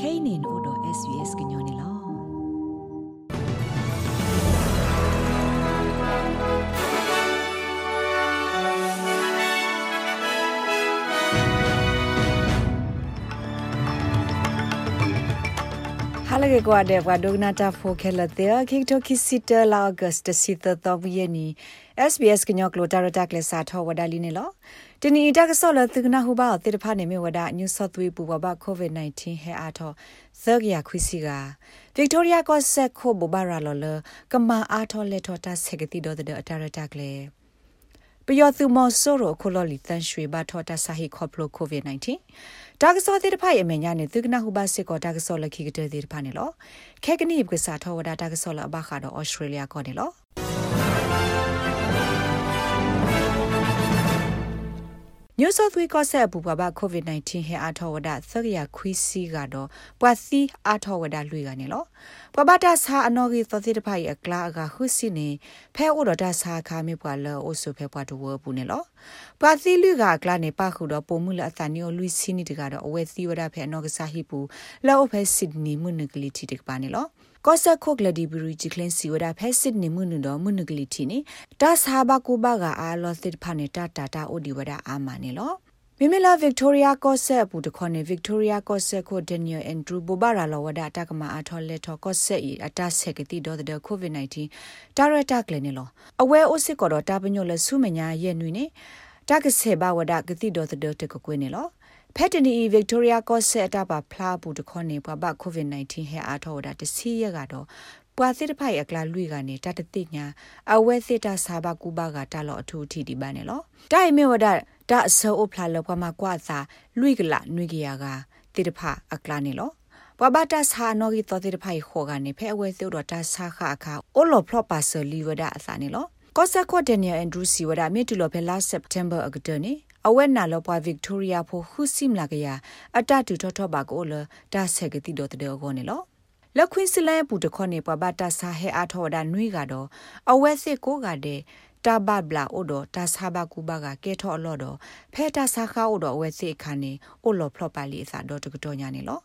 kainin odo svs gnyone lo ဟာလကေကွာတဲ့ဘွာဒိုဂနာတာဖိုခဲလတဲ့ခိတိုခိစီတလာဂတ်စစီတတော်ဘီယနီ SBS ကညောကလိုတာရတာကလစာထောဝဒါလီနေလောတနီတကဆောလသကနာဟူဘာတေတဖာနေမြဝဒါညူဆော့သွေးပူဘဘကိုဗစ် -19 ဟဲအားထောသဂယာခွီစီကဗစ်တိုးရီယာကောဆက်ခိုဘဘာရာလောလကမာအားထောလက်ထောတာဆက်ကတိတော်တဲ့အတာရတာကလေ ပယောသူမောဆိုရိုခိုလောလီတန်ရွှေဘာထောတာဆာဟီခေါပလိုကိုဗစ် -19 ဒါကစောတဲ့တဖိုင်အမေညာနေသကနာဟူဘာစစ်ကောဒါကစောလခိကတဲ့တဲ့ဖာနေလောခဲကနိပကစားထောဝဒါဒါကစောလအဘခါတော့ဩစတြေးလျကောနေလော New South Wales ကဆက်ပူပါပါ COVID-19 ဟဲအားထောဝဒသရရခွီးစီကတော့ပွာစီအားထောဝဒလွေကနေလောပပတာစာအနော်ကြီးသတိတဖိုင်အကလာကခုစီနေဖဲဥဒတာစာခါမေပွာလောအိုဆုဖဲပွားတဝဘူးနေလောပွာစီလူကကလာနေပခုတော့ပုံမှုလအသနီယိုလူစီနီတကတော့အဝဲသီဝဒဖဲအနော်ကစားဟိပူလောဖဲစစ်နီမှုနဂလီတီတကပါနေလော ကောဆခုကလဒီဘရီဂျီကလင်စီဝဒါဖက်စစ်နေမှုနတော့မှုနဂလီတီနေဒါစာဘကူဘကအာလောသစ်ဖာနေတာတာတာအိုဒီဝဒါအာမနေလောမိမလာဗစ်တိုးရီယာကော့ဆက်ဘူးတခေါနေဗစ်တိုးရီယာကော့ဆက်ကိုဒန်နီယယ်အန်ဒရူဘိုဘာရာလောဝဒါတကမအထောလက်ထောကော့ဆက်ဤအတဆက်ကတိတော့တဲ့ကိုဗစ် -19 ဒါရတာကလနေလောအဝဲအိုစစ်ကောတော့တာပညိုလဲဆုမညာရဲ့နွေနေတကဆေဘဝဒါကတိတော့တဲ့တကကွေးနေလော ဖက်တနီဗစ်တိုးရီယာကော့ဆက်အတပါဖလားဘူးတခေါနေဘဘကိုဗစ် -19 ဟဲအားထောဒါတစီရကတော့ပွာစစ်တဖိုင်အကလာလွိကနေတတတိညာအဝဲစစ်တာစာဘကူဘာကတလောအထူထီဒီပါနေလောတိုင်မေဝဒဒါအစောအဖလာလောကမှာကွာစာလွိကလာနွိကရကတိတဖအကလာနေလောပဘတာစာနောဂီတောတိတဖိုင်ခေါကနေဖဲအဝဲစစ်တော့တာစာခအခါအိုလိုဖလော့ပါဆလီဝဒအစာနေလောကောဆာကောဒနီယယ်အန်ဒရူစီဝဒမီတူလောဖဲလာစက်တမ်ဘာအကတနေ အဝဲနာလောပွားဗစ်တိုးရီယာဖိုခုစိမလာကရအတတူထောထောပါကိုလတာဆက်ကတိတော့တဲ့ကောနေလောလက်ခွင်းစလဲပူတခေါနေပဘတာဆာဟဲအားထောဒါနွေကတော့အဝဲစစ်ကိုကတဲ့တာဘဘလာအိုဒတာဆာဘကူဘကကဲထောအလော့တော့ဖဲတာဆာခါအိုဒအဝဲစစ်ခါနေအိုလော်ဖလော့ပါလီအစာတော့တကတော့ညာနေလော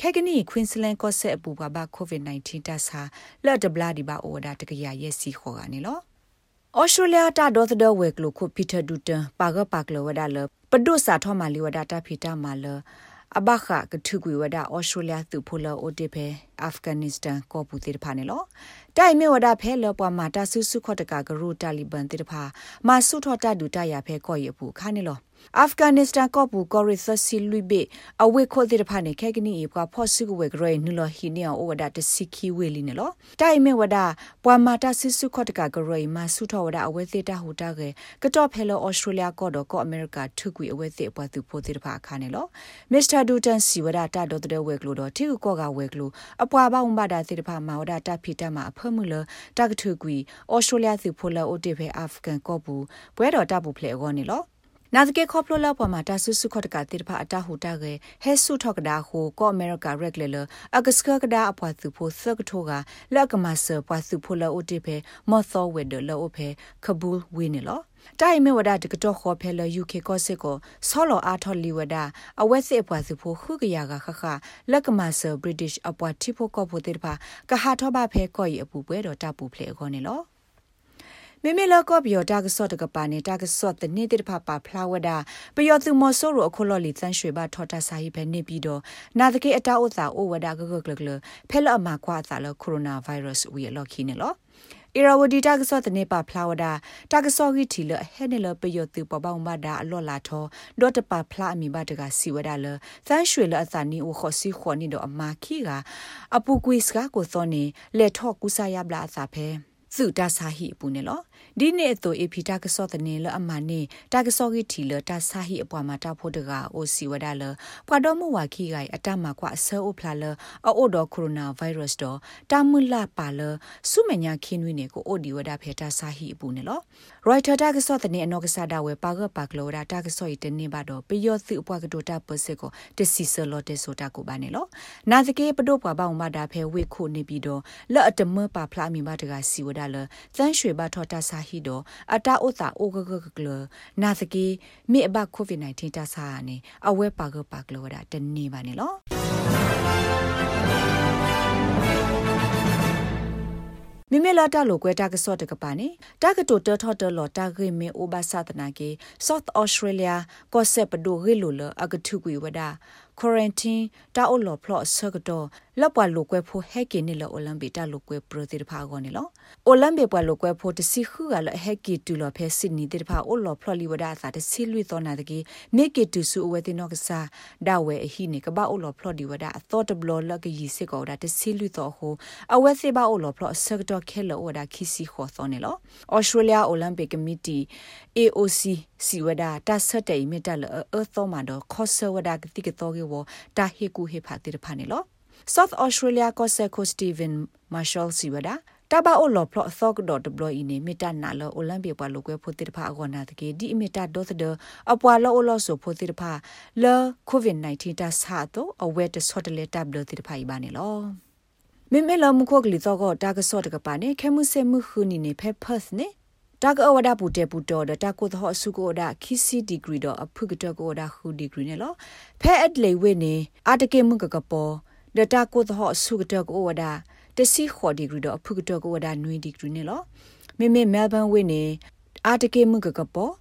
ခဲကနီခွင်းစလန်ကော့ဆက်အပူဘဘကိုဗစ် -19 တာဆာလက်ဒဘလာဒီဘာအိုဒါတကရရဲ့စီခေါ်ကနေလော ဩစတြေးလျတာဒေါသဒဝက်ကလိုခုပီတာဒူတန်ပါကပါကလဝဒါလပဒုစာထောမာလီဝဒါတာဖီတာမာလအဘခကထုကွေဝဒဩစတြေးလျသူဖိုလအိုတေဖေအာဖဂန်နစ္စတန်ကောပူတေဖာနေလောတိုင်မေဝဒဖဲလောပွားမာတာဆုစုခော့တကဂရုတာလီဘန်တေဖာမာဆုထောတာဒူတရဖဲကောရပူခါနေလော အာဖဂန်နစ္စတန်ကောပူကောရီသစီလူဘေအဝေခိုတေဖာနေခဲကနီပွားဖော့စုကဝေဂရေနူလဟီနီအိုဝဒတစီခီဝေလီနေလောတိုင်မေဝဒပွားမာတာဆုစုခော့တကဂရေမာဆုထောဝဒအဝေသေးတာဟူတာကေကတော့ဖဲလောဩစတြေးလျကောတော့ကောအမေရိကထုကွေအဝေသေးပွားသူဖိုတေဖာခါနေလောမစ္စတာဒူတန်စီဝဒတာတော့တဲ့ဝေကလိုတော့တီကောကဝေကလိုအပွားပေါင်းပါတာတေဖာမာဝဒတာဖီတာမာအဖမှုလတကထုကွေဩစတြေးလျသူဖိုလအိုတေဖဲအာဖဂန်ကောပူပွဲတော်တပူဖလေကောနေလော နာဇကေခေါပလိုလာပေါ်မှာတာဆုစုခတ်ကတိတဖာအတဟူတာကေဟဲဆုထောက်ကဒါဟိုကောအမေရိကရက်လေလအကစကကဒါအပွားသူဖို့သကထိုကလက်ကမဆပွားသူဖို့လောအိုတိဖေမော့သောဝဲဒလောအိုဖေကဘူလ်ဝင်းလောတိုင်မေဝဒတကတော့ခေါ်ဖဲလ UK ကောစစ်ကိုဆောလောအားထော်လီဝဒအဝက်စစ်အပွားစုဖို့ခုကရကခခလက်ကမဆာ British အပွားတိဖို့ကောဖို့တေတဖာကဟာထောပါဖဲကော်ရီအပူပွဲတော်တပူဖလေခေါ်နေလော မေမေလကော့ဘီယောတာကဆော့တကပါနေတာကဆော့တနေတဲ့တဖပါဖလာဝဒပယောသူမောဆိုရိုအခုလော်လီသန်းရွှေပါထော်တာစာဟိပဲနေပြီးတော့နာတကေအတာဥသာအိုဝဒကကကလကလဖဲလအမကွာသာလကိုရိုနာဗိုင်းရပ်စ်ဝီလော်ခီနေလောအီရာဝဒီတာကစောတနေပါဖလာဝဒတာကစောဂီတီလဟဲနေလပယောတူပပောင်းမဒါအလော့လာထောဒေါ်တပါဖလာအမီဘတကစီဝဒါလသန်းရွှေလအသနီဝခစီခေါနီတော့အမာခီကအပူကွေစကကိုသောနေလက်ထော့ကူစာရပလာအစာဖဲ စုတာစာဟိအပူနေလောဒီနေ့အတူအဖီတာကစောတနေလအမနေတာကစောကြီးထီလတာစာဟိအပွားမှာတာဖို့တကအိုစီဝဒါလပွာတော့မဝါခိဂိုင်အတမကွာဆဲအိုဖလာလအိုဒိုကိုရိုနာဗိုင်းရပ်စ်တော့တာမူလာပါလဆုမညာခင်းဝင်းနေကိုအိုဒီဝဒါဖေတာစာဟိအပူနေလောရိုက်တာတာကစောတနေအနောကစားတာဝဲပါကပါကလောဒါတာကစောဤတနေပါတော့ပယောစုအပွားကတိုတာပစစ်ကိုတစီဆလော်တေဆိုတာကိုပါနေလောနာစကေပဒိုပွားပေါင်းမတာဖဲဝိခုနေပြီးတော့လက်အတမပါဖလာမီမတကစီဝဒါဒါလစန်းရွှေဘထော်တာစာဟီဒိုအတာဥစာအိုဂဂဂလနာစကီမိအဘကိုဗစ် -19 တာစာနေအဝဲပါကပါကလောဒါတနေပါနေလောမိမလာတလိုကွဲတာကစော့တကပါနေတာကတိုတထော်တလော်တာဂိမေအိုဘာသဒနာကေ South Australia ကော့ဆက်ပဒိုဂေလိုလအကထုကွေဝဒါ quarantine တာအိုလော်ဖလော့ဆကတော့လောက်ပွားလိုကွဲဖို့ဟဲကီနီလောအိုလံပီတာလိုကွဲပရိုတီတဖာကောနေလောအိုလံပီပွားလိုကွဲဖို့တစီခုကလဟဲကီတူလော်ဖဲစစ်နီတဖာအိုလော်ဖလော့လီဝဒါသာတစီလွီသောနာတကေမေကီတူဆူအဝဲတင်နောကစားဒါဝဲအဟိနေကဘာအိုလော်ဖလော့ဒီဝဒါအသောတဘလော်လကရီစစ်ကောဒါတစီလွီသောဟိုအဝဲစေဘာအိုလော်ဖလော့ဆကတော့ခဲလောဝဒါခီစီခေါ်သောနေလော Australia Olympic Committee AOC စီဝဒါတဆက်တဲ့မိတလအသောမတော့ခေါ်ဆဝဒါကတိကတော်ကေဝတာဟေကူဟေဖာတိရဖာနေလော South Australia ကောဆက်ကို Steven Marshall စီဝဒါတဘာအိုလော်ဖလော့သော့ဒေါ်ဒဘလအီနေမီတာနာလောအိုလံပီပွားလိုကွဲဖို့တိတဖာအကောနာတကေဒီအမီတာဒေါသဒအပွာလောအိုလောဆိုဖို့တိတဖာလောကိုဗစ် -19 တာဆာတော့အဝဲတဆော့တလေတပ်ဘလတိတဖာဤပါနေလောမေမေလမှုခိုကလီတော့ကတာကဆော့တကပါနေခဲမှုဆေမှုခုနီနေဖက်ဖတ်နေတာကအဝဒပူတေပူတော်တာကိုသောအစုကိုဒါခီစီဒီဂရီတော့အဖုကတကိုဒါခူဒီဂရီနေလောဖဲအက်လေဝိနေအာတကေမှုကကပေါ် ဒတာကိုသောအစုကတကိုဝဒါတစီခေါ်ဒီဂရီတော့အဖုကတကိုဝဒါနွေဒီဂရီနေလောမိမိမဲလ်ဘန်ဝိနေအာတကေမှုကကပေါ်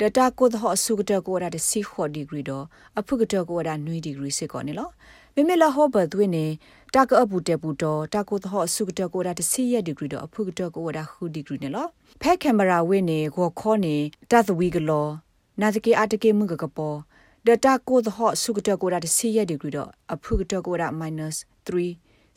ဒတာကိုသောအစုကတကိုဝဒါတစီခေါ်ဒီဂရီတော့အဖုကတကိုဝဒါနွေဒီဂရီစစ်ကောနေလောမိမိလာဟောဘတ်ဝိနေတာကအပူတေပူတော့တာကိုသောအစုကတကိုဒါတစီရဒီဂရီတော့အဖုကတကိုဒါဟူဒီဂရီနေလောဖဲကင်မရာဝိနေကိုခေါနေတာသဝီကလောနာတကေအတကေမှုကကပေါ် ဒတာကိုသောအစုကတကိုဒါတစီရဒီဂရီတော့အဖုကတကိုဒါ -3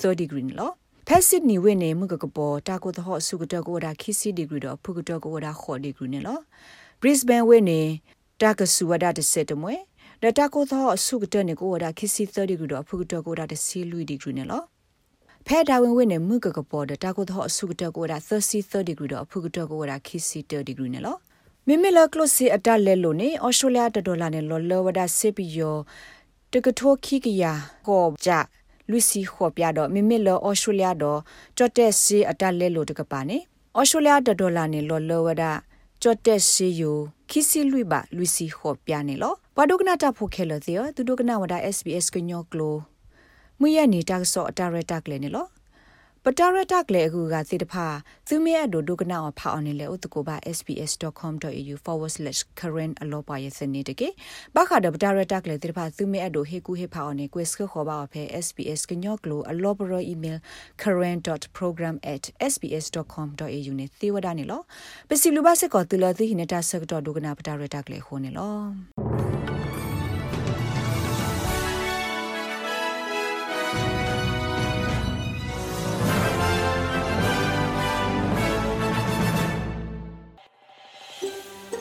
30ဒီဂရီလောဖက်စစ်နီဝိနေမှုကကပေါ်တာကိုသောအစုကတကိုဒါခီစီဒီဂရီတော့အဖုကတကိုဒါခေါ်ဒီဂရီနေလော Brisbane ဝိနေတာကဆူဝဒါတစက်တမွေဒတာကိုသောအစုကတဲ့နေကိုဝဒါခီစီ30ဒီဂရီတော့ဖုကတကိုဒါတစီလူဒီဂရီနေလောဖဲဒါဝင်ဝင်နေမှုကကပေါ်ဒတာကိုသောအစုကတဲ့ကိုဒါ30 30ဒီဂရီတော့ဖုကတကိုဒါခီစီ30ဒီဂရီနေလော မိမိလကလစီအတလဲလို့နေဩစတြေးလျဒေါ်လာနဲ့လော်လောဝဒါစစ်ပြီးယောတကထိုခိကယာကောကြလူစီခေါ်ပြတော့မိမိလောဩစတြေးလျတော့ကြော့တက်စီအတလဲလို့တကပါနေဩစတြေးလျဒေါ်လာနဲ့လော်လောဝဒါကြော့တက်စီယိုခီစီလွိပါလူစီခေါ်ပြနေလောပဒုကနာတာဖိုခဲလတဲ့သူဒုကနာဝဒါ SBS ကညောကလိုမွေရနေတာဆော့အတာရတာကလည်းနေလော ပတာရတာကလည်းအခုကစေတဖာသူမဲအဒိုဒုကနာအဖောက်အောင်လေဥတကိုပါ sbs.com.au/current အလောပါရဲ့စနေတကေဘာခါဒပတာရတာကလည်းစေတဖာသူမဲအဒိုဟေကူဟေဖောက်အောင်နေ quiz ခေါ်ပါဖဲ sbs ကညောကလိုအလောပရ email current.program@sbs.com.au နေသေဝဒနေလောပစီလူပါစကောတူလာသိဟိနေတာဆက်တော့ဒုကနာပတာရတာကလည်းခိုးနေလော